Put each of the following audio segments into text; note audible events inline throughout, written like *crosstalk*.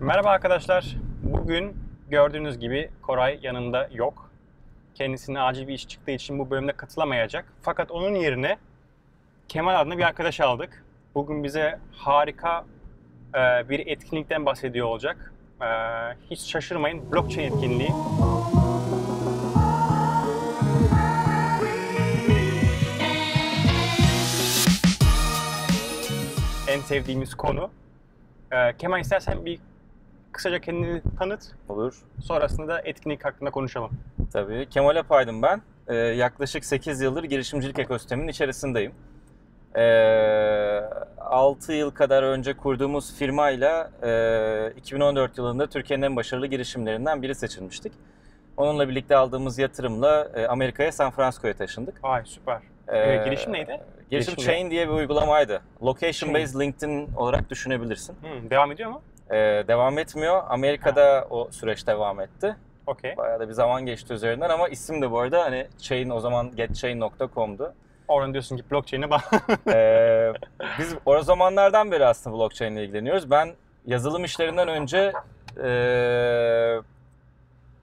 Merhaba arkadaşlar. Bugün gördüğünüz gibi Koray yanımda yok. Kendisine acil bir iş çıktığı için bu bölümde katılamayacak. Fakat onun yerine Kemal adında bir arkadaş aldık. Bugün bize harika e, bir etkinlikten bahsediyor olacak. E, hiç şaşırmayın. Blockchain etkinliği. En sevdiğimiz konu. E, Kemal istersen bir kısaca kendini tanıt. Olur. Sonrasında da etkinlik hakkında konuşalım. Tabii. Kemal Apaydın ben. Ee, yaklaşık 8 yıldır girişimcilik ekosisteminin içerisindeyim. Ee, 6 yıl kadar önce kurduğumuz firmayla e, 2014 yılında Türkiye'nin en başarılı girişimlerinden biri seçilmiştik. Onunla birlikte aldığımız yatırımla e, Amerika'ya, San Francisco'ya taşındık. Vay süper. Ee, Ee, girişim neydi? Girişim? Chain diye bir uygulamaydı. Location. Based LinkedIn olarak düşünebilirsin. Hı, devam ediyor mu? Ee, devam etmiyor. Amerika'da o süreç devam etti. Okey. Bayağı da bir zaman geçti üzerinden ama isim de bu arada hani Chain o zaman getchain.com'du. Oradan diyorsun ki blockchain'e bak. Ee, *laughs* biz o zamanlardan beri aslında blockchain ile ilgileniyoruz. Ben yazılım işlerinden önce ee,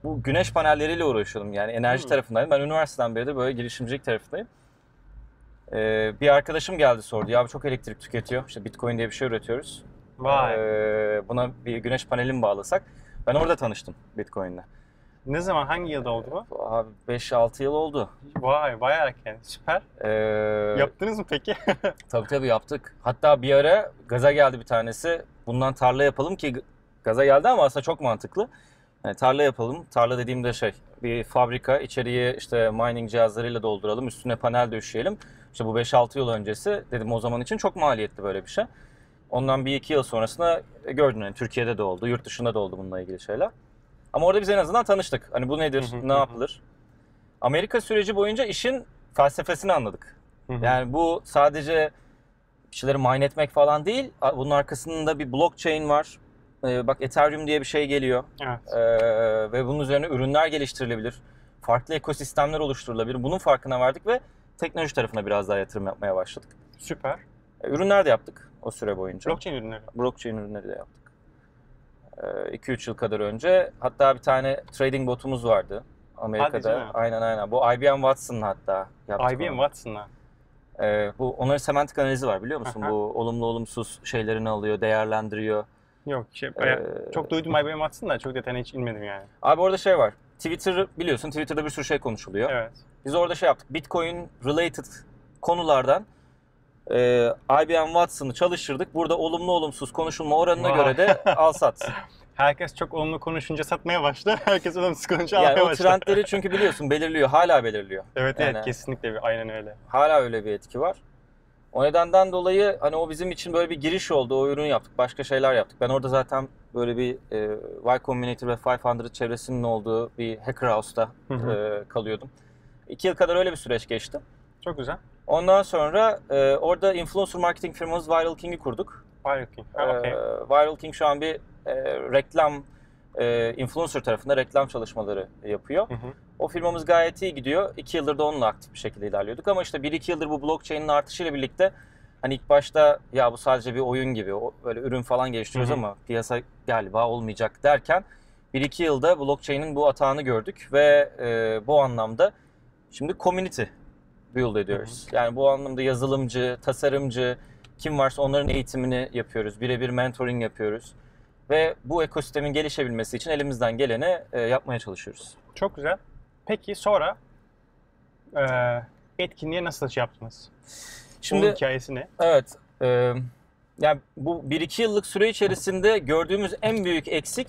bu güneş panelleriyle uğraşıyordum. Yani enerji Hmm. tarafındaydım. Ben üniversiteden beri de böyle girişimcilik tarafındayım. Ee, bir arkadaşım geldi sordu. Ya çok elektrik tüketiyor. İşte Bitcoin diye bir şey üretiyoruz. Vay. Ee, buna bir güneş paneli mi bağlasak? Ben orada tanıştım Bitcoin'le. Ne zaman, hangi yılda oldu bu? Abi 5-6 yıl oldu. Vay, bayağı erken. Süper. Ee, Yaptınız mı peki? *laughs* Tabii tabii yaptık. Hatta bir ara gaza geldi bir tanesi. Bundan tarla yapalım ki gaza geldi ama aslında çok mantıklı. Yani tarla yapalım. Tarla dediğimde şey bir fabrika içeriye işte mining cihazlarıyla dolduralım. Üstüne panel döşeyelim. İşte bu 5-6 yıl öncesi dedim o zaman için çok maliyetli böyle bir şey. Ondan bir iki yıl sonrasında gördün yani Türkiye'de de oldu, yurt dışında da oldu bununla ilgili şeyler. Ama orada biz en azından tanıştık. Hani bu nedir, ne yapılır? Amerika süreci boyunca işin felsefesini anladık. Yani bu sadece bir şeyleri mine etmek falan değil. Bunun arkasında bir blockchain var. Ee, bak Ethereum diye bir şey geliyor. Evet. Ee, ve bunun üzerine ürünler geliştirilebilir. Farklı ekosistemler oluşturulabilir. Bunun farkına vardık ve teknoloji tarafına biraz daha yatırım yapmaya başladık. Süper. Ee, ürünler de yaptık o süre boyunca. Blockchain ürünleri. Blockchain ürünleri de yaptık. 2-3 yıl kadar önce hatta bir tane trading botumuz vardı Amerika'da. Aynen aynen. Bu IBM Watson hatta yaptık IBM. Watson'la. Ee, bu onların semantik analizi var biliyor musun? Aha. Bu olumlu olumsuz şeylerini alıyor, değerlendiriyor. Yok, şey, Ee, çok duydum IBM Watson da çok detayına hiç inmedim yani. Abi orada şey var. Twitter biliyorsun Twitter'da bir sürü şey konuşuluyor. Evet. Biz orada şey yaptık. Bitcoin related konulardan e, IBM Watson'ı çalıştırdık. Burada olumlu olumsuz konuşulma oranına Vay. göre de *laughs* al sat. Herkes çok olumlu konuşunca satmaya başladı. *laughs* Herkes olumsuz konuşunca yani almaya o başladı. trendleri çünkü biliyorsun belirliyor. Hala belirliyor. *laughs* Evet Yani- evet kesinlikle bir- aynen öyle. Hala öyle bir etki var. O nedenden dolayı hani o bizim için böyle bir giriş oldu. O ürünü yaptık. Başka şeyler yaptık. Ben orada zaten böyle bir e, Y Combinator ve 500 çevresinin olduğu bir hacker house'da Hı hı. e, kalıyordum. İki yıl kadar öyle bir süreç geçti. Çok güzel. Ondan sonra e, orada influencer marketing firmamız Viral King'i kurduk. Fire King. Ha, E, okey. Viral King şu an bir e, reklam, e, influencer tarafında reklam çalışmaları yapıyor. Hı hı. O firmamız gayet iyi gidiyor. İki yıldır da onunla aktif bir şekilde ilerliyorduk. Ama işte bir iki yıldır bu blockchain'in artışıyla birlikte hani ilk başta ya bu sadece bir oyun gibi o- böyle ürün falan geliştiriyoruz Hı hı. ama piyasa galiba olmayacak derken bir iki yılda blockchain'in bu atağını gördük ve e, bu anlamda şimdi community build ediyoruz. Yani bu anlamda yazılımcı, tasarımcı kim varsa onların eğitimini yapıyoruz. Birebir mentoring yapıyoruz. Ve bu ekosistemin gelişebilmesi için elimizden geleni e, yapmaya çalışıyoruz. Çok güzel. Peki sonra e, etkinliğe nasıl şey yaptınız? Şimdi Onun hikayesi ne? evet e, yani bu 1-2 yıllık süre içerisinde gördüğümüz en büyük eksik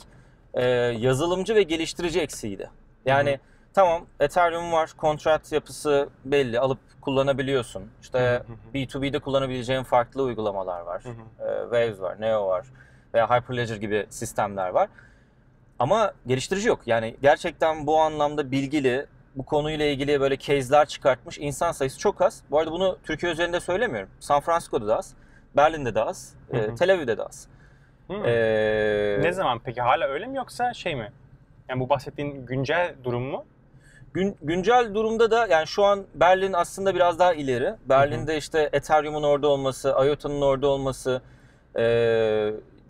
e, yazılımcı ve geliştirici eksiğiydi. Yani Hı hı. Tamam Ethereum var, kontrat yapısı belli, alıp kullanabiliyorsun. İşte Hı hı hı. B2B'de kullanabileceğin farklı uygulamalar var. E, Waves var, Neo var veya Hyperledger gibi sistemler var. Ama geliştirici yok. Yani gerçekten bu anlamda bilgili, bu konuyla ilgili böyle case'ler çıkartmış insan sayısı çok az. Bu arada bunu Türkiye üzerinde söylemiyorum. San Francisco'da da az, Berlin'de de az, e. Tel Aviv'de de az. Hı. E, ne zaman peki? Hala öyle mi yoksa şey mi? Yani bu bahsettiğin güncel durum mu? Gün, güncel durumda da yani şu an Berlin aslında biraz daha ileri. Berlin'de işte Ethereum'un orada olması, IOTA'nın orada olması, e,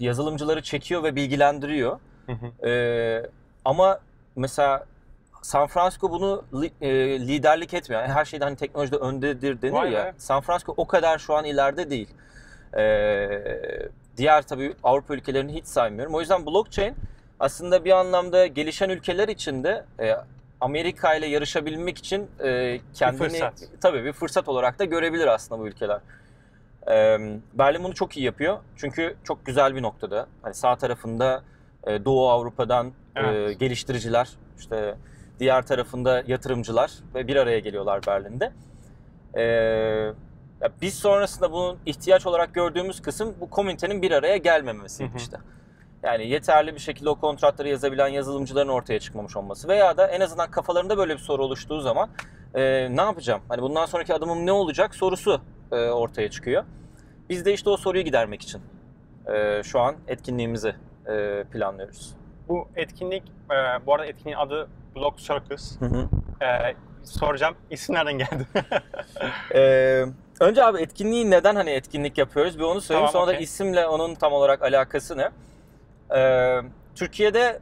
yazılımcıları çekiyor ve bilgilendiriyor. Hı hı. Ee, ama mesela San Francisco bunu li- e, liderlik etmiyor. Yani her şeyde hani teknolojide öndedir denir Vay ya. be. San Francisco o kadar şu an ileride değil. Ee, diğer tabii Avrupa ülkelerini hiç saymıyorum. O yüzden blockchain aslında bir anlamda gelişen ülkeler için de e, Amerika ile yarışabilmek için e, kendini fırsat. tabii bir fırsat olarak da görebilir aslında bu ülkeler. Ee, Berlin bunu çok iyi yapıyor. Çünkü çok güzel bir noktada. Hani sağ tarafında e, Doğu Avrupa'dan e, Evet. geliştiriciler, işte diğer tarafında yatırımcılar ve bir araya geliyorlar Berlin'de. Ee, ya biz sonrasında bunun ihtiyaç olarak gördüğümüz kısım bu komünitenin bir araya gelmemesiydi işte. Yani yeterli bir şekilde o kontratları yazabilen yazılımcıların ortaya çıkmamış olması veya da en azından kafalarında böyle bir soru oluştuğu zaman e, ne yapacağım? Hani bundan sonraki adımım ne olacak sorusu e, ortaya çıkıyor. Biz de işte o soruyu gidermek için e, şu an etkinliğimizi e, planlıyoruz. Bu etkinlik, e, bu arada etkinliğin adı Block Circus. Hı hı. E, soracağım, isim nereden geldi? Ee, *laughs* önce abi etkinliği neden hani etkinlik yapıyoruz bir onu söyleyeyim. Tamam, Sonra da okey. isimle onun tam olarak alakası ne? Ee, Türkiye'de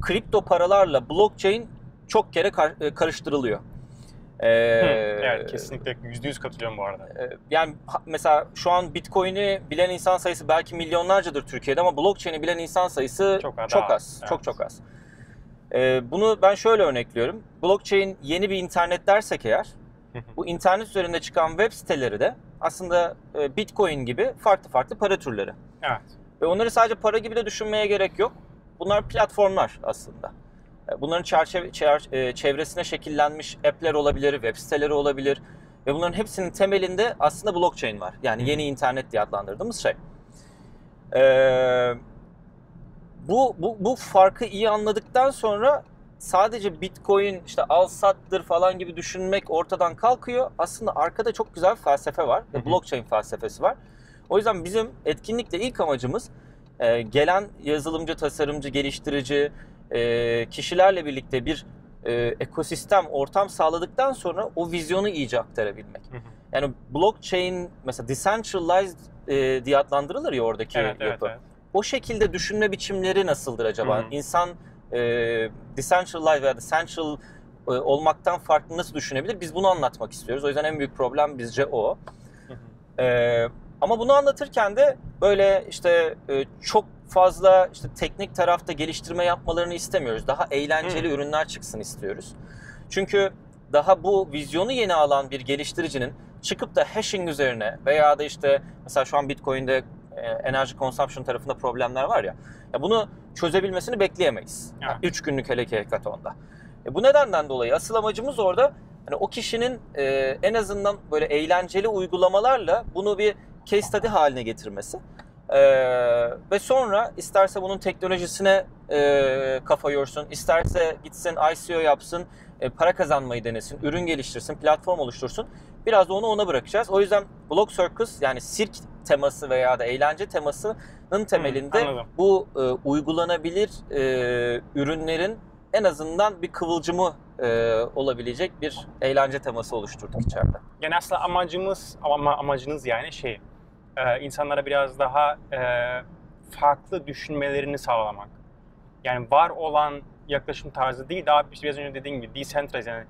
kripto paralarla blockchain çok kere kar- e, karıştırılıyor. Ee, Hı, evet, kesinlikle %100 katılıyorum bu arada. e, Yani mesela şu an Bitcoin'i bilen insan sayısı belki milyonlarcadır Türkiye'de ama blockchain'i bilen insan sayısı Çok çok, az, az. evet. Çok çok az. Ee, bunu ben şöyle örnekliyorum. Blockchain yeni bir internet dersek eğer bu internet üzerinde çıkan web siteleri de aslında e, Bitcoin gibi farklı farklı para türleri. Evet. Ve onları sadece para gibi de düşünmeye gerek yok. Bunlar platformlar aslında. E, Bunların çerçeve, çer- e, çevresine şekillenmiş app'ler olabilir, web siteleri olabilir. Ve bunların hepsinin temelinde aslında blockchain var. Yani yeni internet diye adlandırdığımız şey. Ee, bu, bu, bu farkı iyi anladıktan sonra sadece Bitcoin işte al sattır falan gibi düşünmek ortadan kalkıyor. Aslında arkada çok güzel felsefe var. Hı hı. Blockchain felsefesi var. O yüzden bizim etkinlikle ilk amacımız e, gelen yazılımcı, tasarımcı, geliştirici e, kişilerle birlikte bir e, ekosistem, ortam sağladıktan sonra o vizyonu iyice aktarabilmek. Hı hı. Yani blockchain mesela decentralized e, diye adlandırılır ya oradaki Evet, evet, yapı. evet. O şekilde düşünme biçimleri nasıldır acaba? Hı hı. İnsan e, decentralized veya decentral e, olmaktan farklı nasıl düşünebilir? Biz bunu anlatmak istiyoruz. O yüzden en büyük problem bizce o. Hı hı. Ee, ama bunu anlatırken de böyle işte e, çok fazla işte teknik tarafta geliştirme yapmalarını istemiyoruz. Daha eğlenceli Hı. ürünler çıksın istiyoruz. Çünkü daha bu vizyonu yeni alan bir geliştiricinin çıkıp da hashing üzerine veya da işte mesela şu an Bitcoin'de e, enerji consumption tarafında problemler var ya. ya bunu çözebilmesini bekleyemeyiz. Evet. 3 günlük hele ki hackathon'da. E, bu nedenden dolayı asıl amacımız orada hani o kişinin e, en azından böyle eğlenceli uygulamalarla bunu bir case study haline getirmesi. E, ve sonra isterse bunun teknolojisine e, kafa yorsun, isterse gitsin ICO yapsın, e, para kazanmayı denesin, ürün geliştirsin, platform oluştursun. Biraz da onu ona bırakacağız. O yüzden Block Circus yani sirk teması veya da eğlence temasının temelinde anladım. bu e, uygulanabilir e, ürünlerin en azından bir kıvılcımı e, olabilecek bir eğlence teması oluşturduk içeride. Yani aslında amacımız, ama amacınız yani şey, e, insanlara biraz daha e, farklı düşünmelerini sağlamak. Yani var olan yaklaşım tarzı değil, daha işte biraz önce dediğim gibi decentralized yani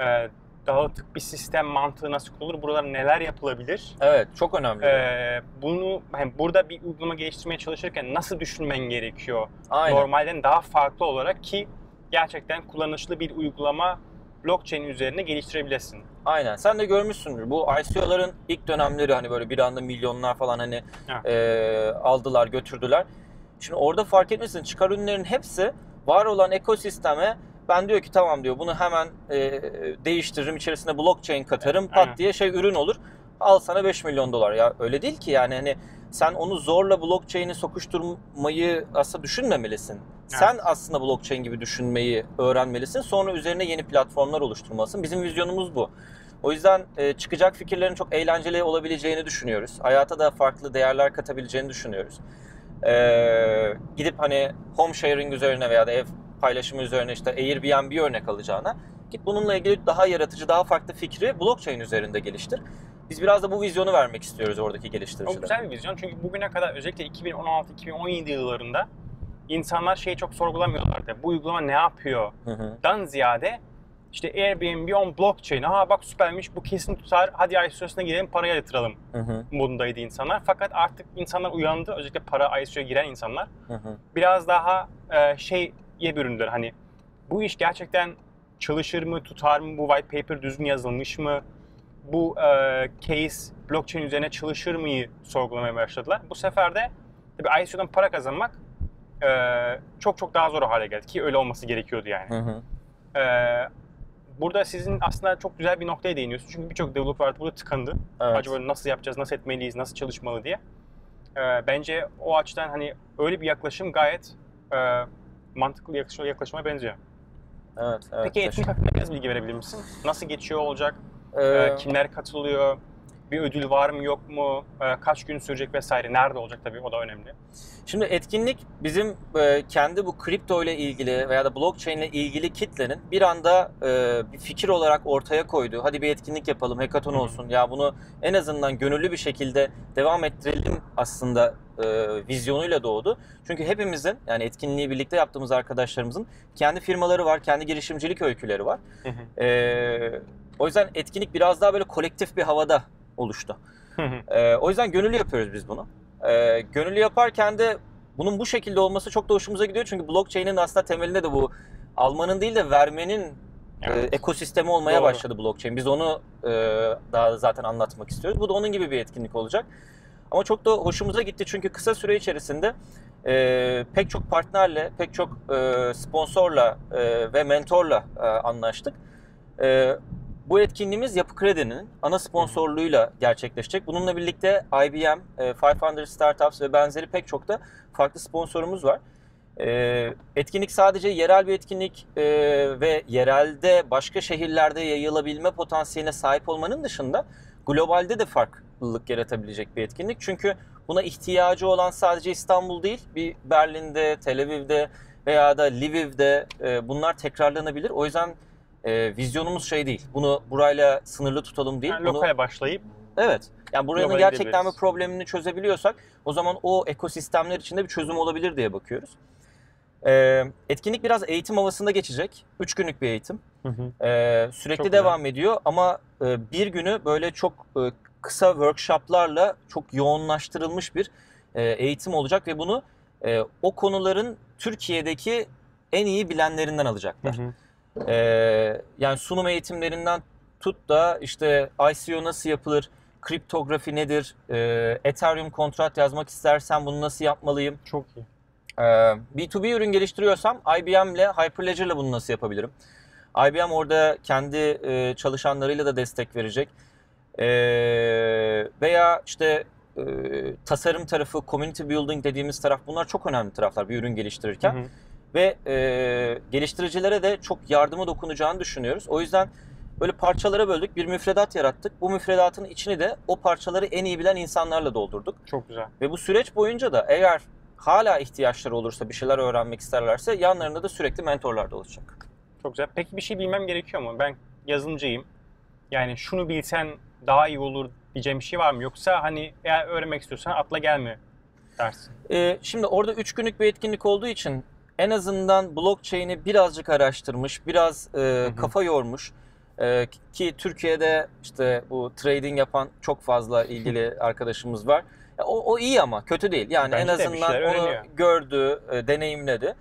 e, dağıtık bir sistem mantığı nasıl kurulur, buralar neler yapılabilir? Evet, çok önemli. E, bunu hani burada bir uygulama geliştirmeye çalışırken nasıl düşünmen gerekiyor? Aynen. Normalden daha farklı olarak ki gerçekten kullanışlı bir uygulama blockchain üzerine geliştirebilesin. Aynen. Sen de görmüşsündür. Bu ICO'ların ilk dönemleri hani böyle bir anda milyonlar falan hani Evet. e, aldılar, götürdüler. Şimdi orada fark etmişsin çıkar ürünlerin hepsi var olan ekosisteme ben diyor ki tamam diyor bunu hemen e, değiştiririm içerisine blockchain katarım pat Aynen. diye şey ürün olur. Al sana 5 milyon dolar. Ya öyle değil ki yani hani sen onu zorla blockchain'i sokuşturmayı aslında düşünmemelisin. Sen aslında blockchain gibi düşünmeyi öğrenmelisin. Sonra üzerine yeni platformlar oluşturmalısın. Bizim vizyonumuz bu. O yüzden e, çıkacak fikirlerin çok eğlenceli olabileceğini düşünüyoruz. Hayata da farklı değerler katabileceğini düşünüyoruz. E, gidip hani home sharing üzerine veya da ev paylaşımı üzerine işte Airbnb örnek alacağına git bununla ilgili daha yaratıcı, daha farklı fikri blockchain üzerinde geliştir. Biz biraz da bu vizyonu vermek istiyoruz oradaki Çok geliştiricilere. güzel bir vizyon çünkü bugüne kadar özellikle 2016-2017 yıllarında insanlar şeyi çok sorgulamıyorlardı. Bu uygulama ne yapıyor? Hı hı. Dan ziyade işte Airbnb on blockchain. Aha bak süpermiş bu kesin tutar. Hadi ICO'suna girelim paraya yatıralım Hı hı. modundaydı insanlar. Fakat artık insanlar uyandı. Özellikle para ICO'ya giren insanlar. Hı hı. Biraz daha e, şeye büründüler. Hani bu iş gerçekten çalışır mı, tutar mı? Bu white paper düzgün yazılmış mı? Bu e, case blockchain üzerine çalışır mıyı sorgulamaya başladılar. Bu sefer de tabii ICO'dan para kazanmak e, çok çok daha zor hale geldi ki öyle olması gerekiyordu yani. Hı hı. Ee, burada sizin aslında çok güzel bir noktaya değiniyorsunuz. Çünkü birçok developer artık burada tıkandı. Evet. Acaba nasıl yapacağız, nasıl etmeliyiz, nasıl çalışmalı diye. Ee, bence o açıdan hani öyle bir yaklaşım gayet e, mantıklı yaklaşıma, yaklaşıma benziyor. Evet, evet. Peki etkinlik hakkında biraz bilgi verebilir misin? Nasıl geçiyor olacak? Ee, Ee, kimler katılıyor? Bir ödül var mı yok mu? Ee, kaç gün sürecek vesaire? Nerede olacak tabii o da önemli. Şimdi etkinlik bizim e, kendi bu kripto ile ilgili veya da blockchain ile ilgili kitlenin bir anda e, bir fikir olarak ortaya koyduğu, hadi bir etkinlik yapalım, hackathon olsun, ya bunu en azından gönüllü bir şekilde devam ettirelim aslında e, vizyonuyla doğdu. Çünkü hepimizin yani etkinliği birlikte yaptığımız arkadaşlarımızın kendi firmaları var, kendi girişimcilik öyküleri var. Hı hı. E, o yüzden etkinlik biraz daha böyle kolektif bir havada oluştu. Ee, o yüzden gönüllü yapıyoruz biz bunu. Ee, gönüllü yaparken de bunun bu şekilde olması çok da hoşumuza gidiyor. Çünkü blockchain'in aslında temelinde de bu almanın değil de vermenin Evet. e, ekosistemi olmaya Doğru. başladı blockchain. Biz onu e, daha zaten anlatmak istiyoruz. Bu da onun gibi bir etkinlik olacak. Ama çok da hoşumuza gitti çünkü kısa süre içerisinde e, pek çok partnerle, pek çok e, sponsorla e, ve mentorla e, anlaştık. E, bu etkinliğimiz Yapı Kredi'nin ana sponsorluğuyla gerçekleşecek. Bununla birlikte IBM, e, 500 Startups ve benzeri pek çok da farklı sponsorumuz var. E, etkinlik sadece yerel bir etkinlik e, ve yerelde başka şehirlerde yayılabilme potansiyeline sahip olmanın dışında globalde de farklılık yaratabilecek bir etkinlik. Çünkü buna ihtiyacı olan sadece İstanbul değil, bir Berlin'de, Tel Aviv'de veya da Lviv'de e, bunlar tekrarlanabilir. O yüzden e, vizyonumuz şey değil. Bunu burayla sınırlı tutalım değil. Yani Bunu, lokale başlayıp evet. Yani buranın gerçekten bir problemini çözebiliyorsak o zaman o ekosistemler içinde bir çözüm olabilir diye bakıyoruz. E, etkinlik biraz eğitim havasında geçecek. Üç günlük bir eğitim. Ee, sürekli Çok güzel. devam ediyor ama e, bir günü böyle çok e, kısa workshoplarla çok yoğunlaştırılmış bir e, eğitim olacak ve bunu e, o konuların Türkiye'deki en iyi bilenlerinden alacaklar. Ee, yani sunum eğitimlerinden tut da işte ICO nasıl yapılır, kriptografi nedir, e, Ethereum kontrat yazmak istersen bunu nasıl yapmalıyım, Çok iyi. ee, B2B ürün geliştiriyorsam IBM ile Hyperledger ile bunu nasıl yapabilirim? IBM orada kendi e, çalışanlarıyla da destek verecek. Ee, veya işte e, tasarım tarafı, community building dediğimiz taraf bunlar çok önemli taraflar bir ürün geliştirirken. Hı hı. Ve e, geliştiricilere de çok yardımı dokunacağını düşünüyoruz. O yüzden böyle parçalara böldük, bir müfredat yarattık. Bu müfredatın içini de o parçaları en iyi bilen insanlarla doldurduk. Çok güzel. Ve bu süreç boyunca da eğer hala ihtiyaçları olursa, bir şeyler öğrenmek isterlerse yanlarında da sürekli mentorlar da olacak. Çok güzel. Peki bir şey bilmem gerekiyor mu? Ben yazılımcıyım. Yani şunu bilsen daha iyi olur diyeceğim bir şey var mı? Yoksa hani eğer öğrenmek istiyorsan atla gelme dersin. Ee, şimdi orada 3 günlük bir etkinlik olduğu için en azından blockchain'i birazcık araştırmış, biraz e, hı. kafa yormuş. E, ki Türkiye'de işte bu trading yapan çok fazla ilgili *laughs* arkadaşımız var. Ya O, o iyi ama kötü değil. Yani Bence en azından onu öğreniyor. gördü, e, deneyimledi.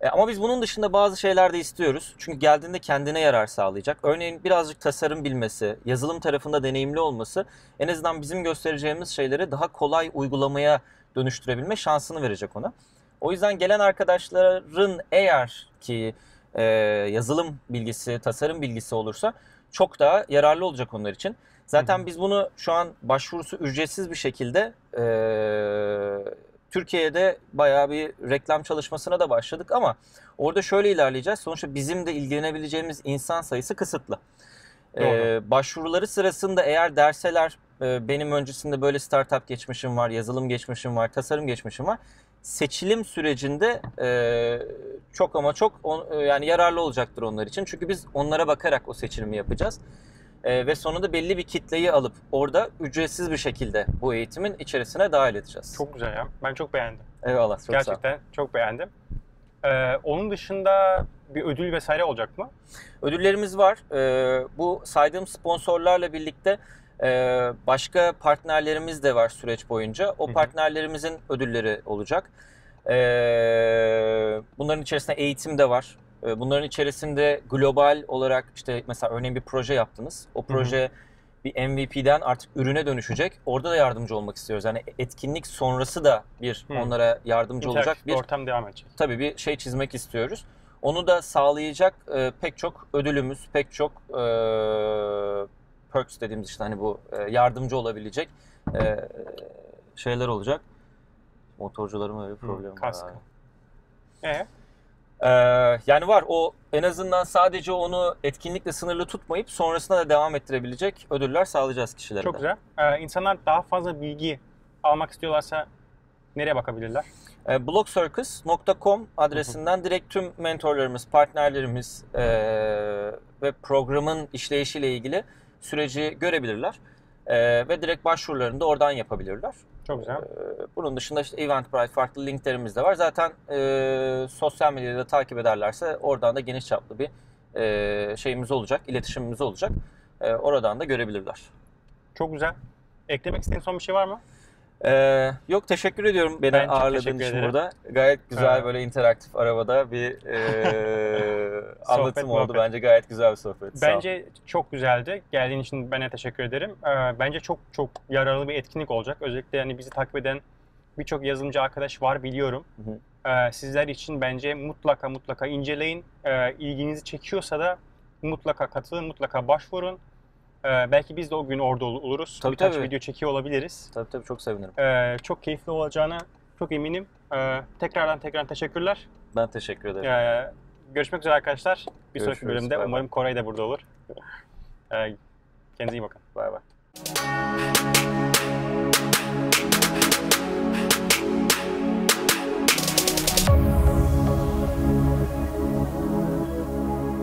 E, ama biz bunun dışında bazı şeyler de istiyoruz. Çünkü geldiğinde kendine yarar sağlayacak. Örneğin birazcık tasarım bilmesi, yazılım tarafında deneyimli olması en azından bizim göstereceğimiz şeyleri daha kolay uygulamaya dönüştürebilme şansını verecek ona. O yüzden gelen arkadaşların eğer ki e, yazılım bilgisi, tasarım bilgisi olursa çok daha yararlı olacak onlar için. Zaten Hı hı. biz bunu şu an başvurusu ücretsiz bir şekilde e, Türkiye'de bayağı bir reklam çalışmasına da başladık ama orada şöyle ilerleyeceğiz. Sonuçta bizim de ilgilenebileceğimiz insan sayısı kısıtlı. Doğru. başvuruları sırasında eğer derseler e, benim öncesinde böyle startup geçmişim var, yazılım geçmişim var, tasarım geçmişim var. Seçilim sürecinde e, çok ama çok on- e, yani yararlı olacaktır onlar için. Çünkü biz onlara bakarak o seçilimi yapacağız. Ee, ve sonunda belli bir kitleyi alıp orada ücretsiz bir şekilde bu eğitimin içerisine dahil edeceğiz. Çok güzel ya. Ben çok beğendim. Eyvallah. Çok sağ ol. Gerçekten çok beğendim. Ee, onun dışında bir ödül vesaire olacak mı? Ödüllerimiz var. Ee, bu saydığım sponsorlarla birlikte e, başka partnerlerimiz de var süreç boyunca. O partnerlerimizin ödülleri olacak. Ee, bunların içerisinde eğitim de var. Ee, Bunların içerisinde global olarak işte mesela örneğin bir proje yaptınız. O proje bir MVP'den artık ürüne dönüşecek. Orada da yardımcı olmak istiyoruz. Yani etkinlik sonrası da bir onlara yardımcı olacak İnteraktif bir ortam devam edecek. tabii bir şey çizmek istiyoruz. Onu da sağlayacak e, pek çok ödülümüz, pek çok e, perks dediğimiz işte hani bu e, yardımcı olabilecek e, şeyler olacak. Motorcuların öyle bir problemi var. kask. abi. Ee, Ee, yani var o en azından sadece onu etkinlikle sınırlı tutmayıp sonrasında da devam ettirebilecek ödüller sağlayacağız kişilere. çok de. güzel. Ee, insanlar daha fazla bilgi almak istiyorlarsa nereye bakabilirler? E, blogcircus.com adresinden direkt tüm mentorlarımız, partnerlerimiz e, ve programın işleyişiyle ilgili süreci görebilirler. E, ve direkt başvurularını da oradan yapabilirler. Çok güzel. E, bunun dışında işte Eventbrite farklı linklerimiz de var. Zaten e, sosyal medyada da takip ederlerse oradan da geniş çaplı bir e, şeyimiz olacak, iletişimimiz olacak. E, oradan da görebilirler. Çok güzel. Eklemek istediğin son bir şey var mı? Ee, yok teşekkür ediyorum beni Ben ağırladığın için ederim. burada. Gayet güzel Ee, böyle interaktif arabada bir e, *laughs* anlatım oldu muhabbet. bence gayet güzel bir sohbet. Bence çok güzeldi. Geldiğin için ben de teşekkür ederim. Ee, bence çok çok yararlı bir etkinlik olacak. Özellikle yani bizi takip eden birçok yazılımcı arkadaş var biliyorum. Hı hı. Ee, sizler için bence mutlaka mutlaka inceleyin. Ee, ilginizi çekiyorsa da mutlaka katılın, mutlaka başvurun. Ee, belki biz de o gün orada ol- oluruz. Tabii, Birkaç tabii. video çekiyor olabiliriz. Tabii tabii çok sevinirim. Ee, çok keyifli olacağına çok eminim. Ee, tekrardan tekrar teşekkürler. Ben teşekkür ederim. Ee, görüşmek üzere arkadaşlar. Bir sonraki Görüşürüz, bölümde bay bay. umarım Koray da burada olur. Ee, kendinize iyi bakın. Bay bay.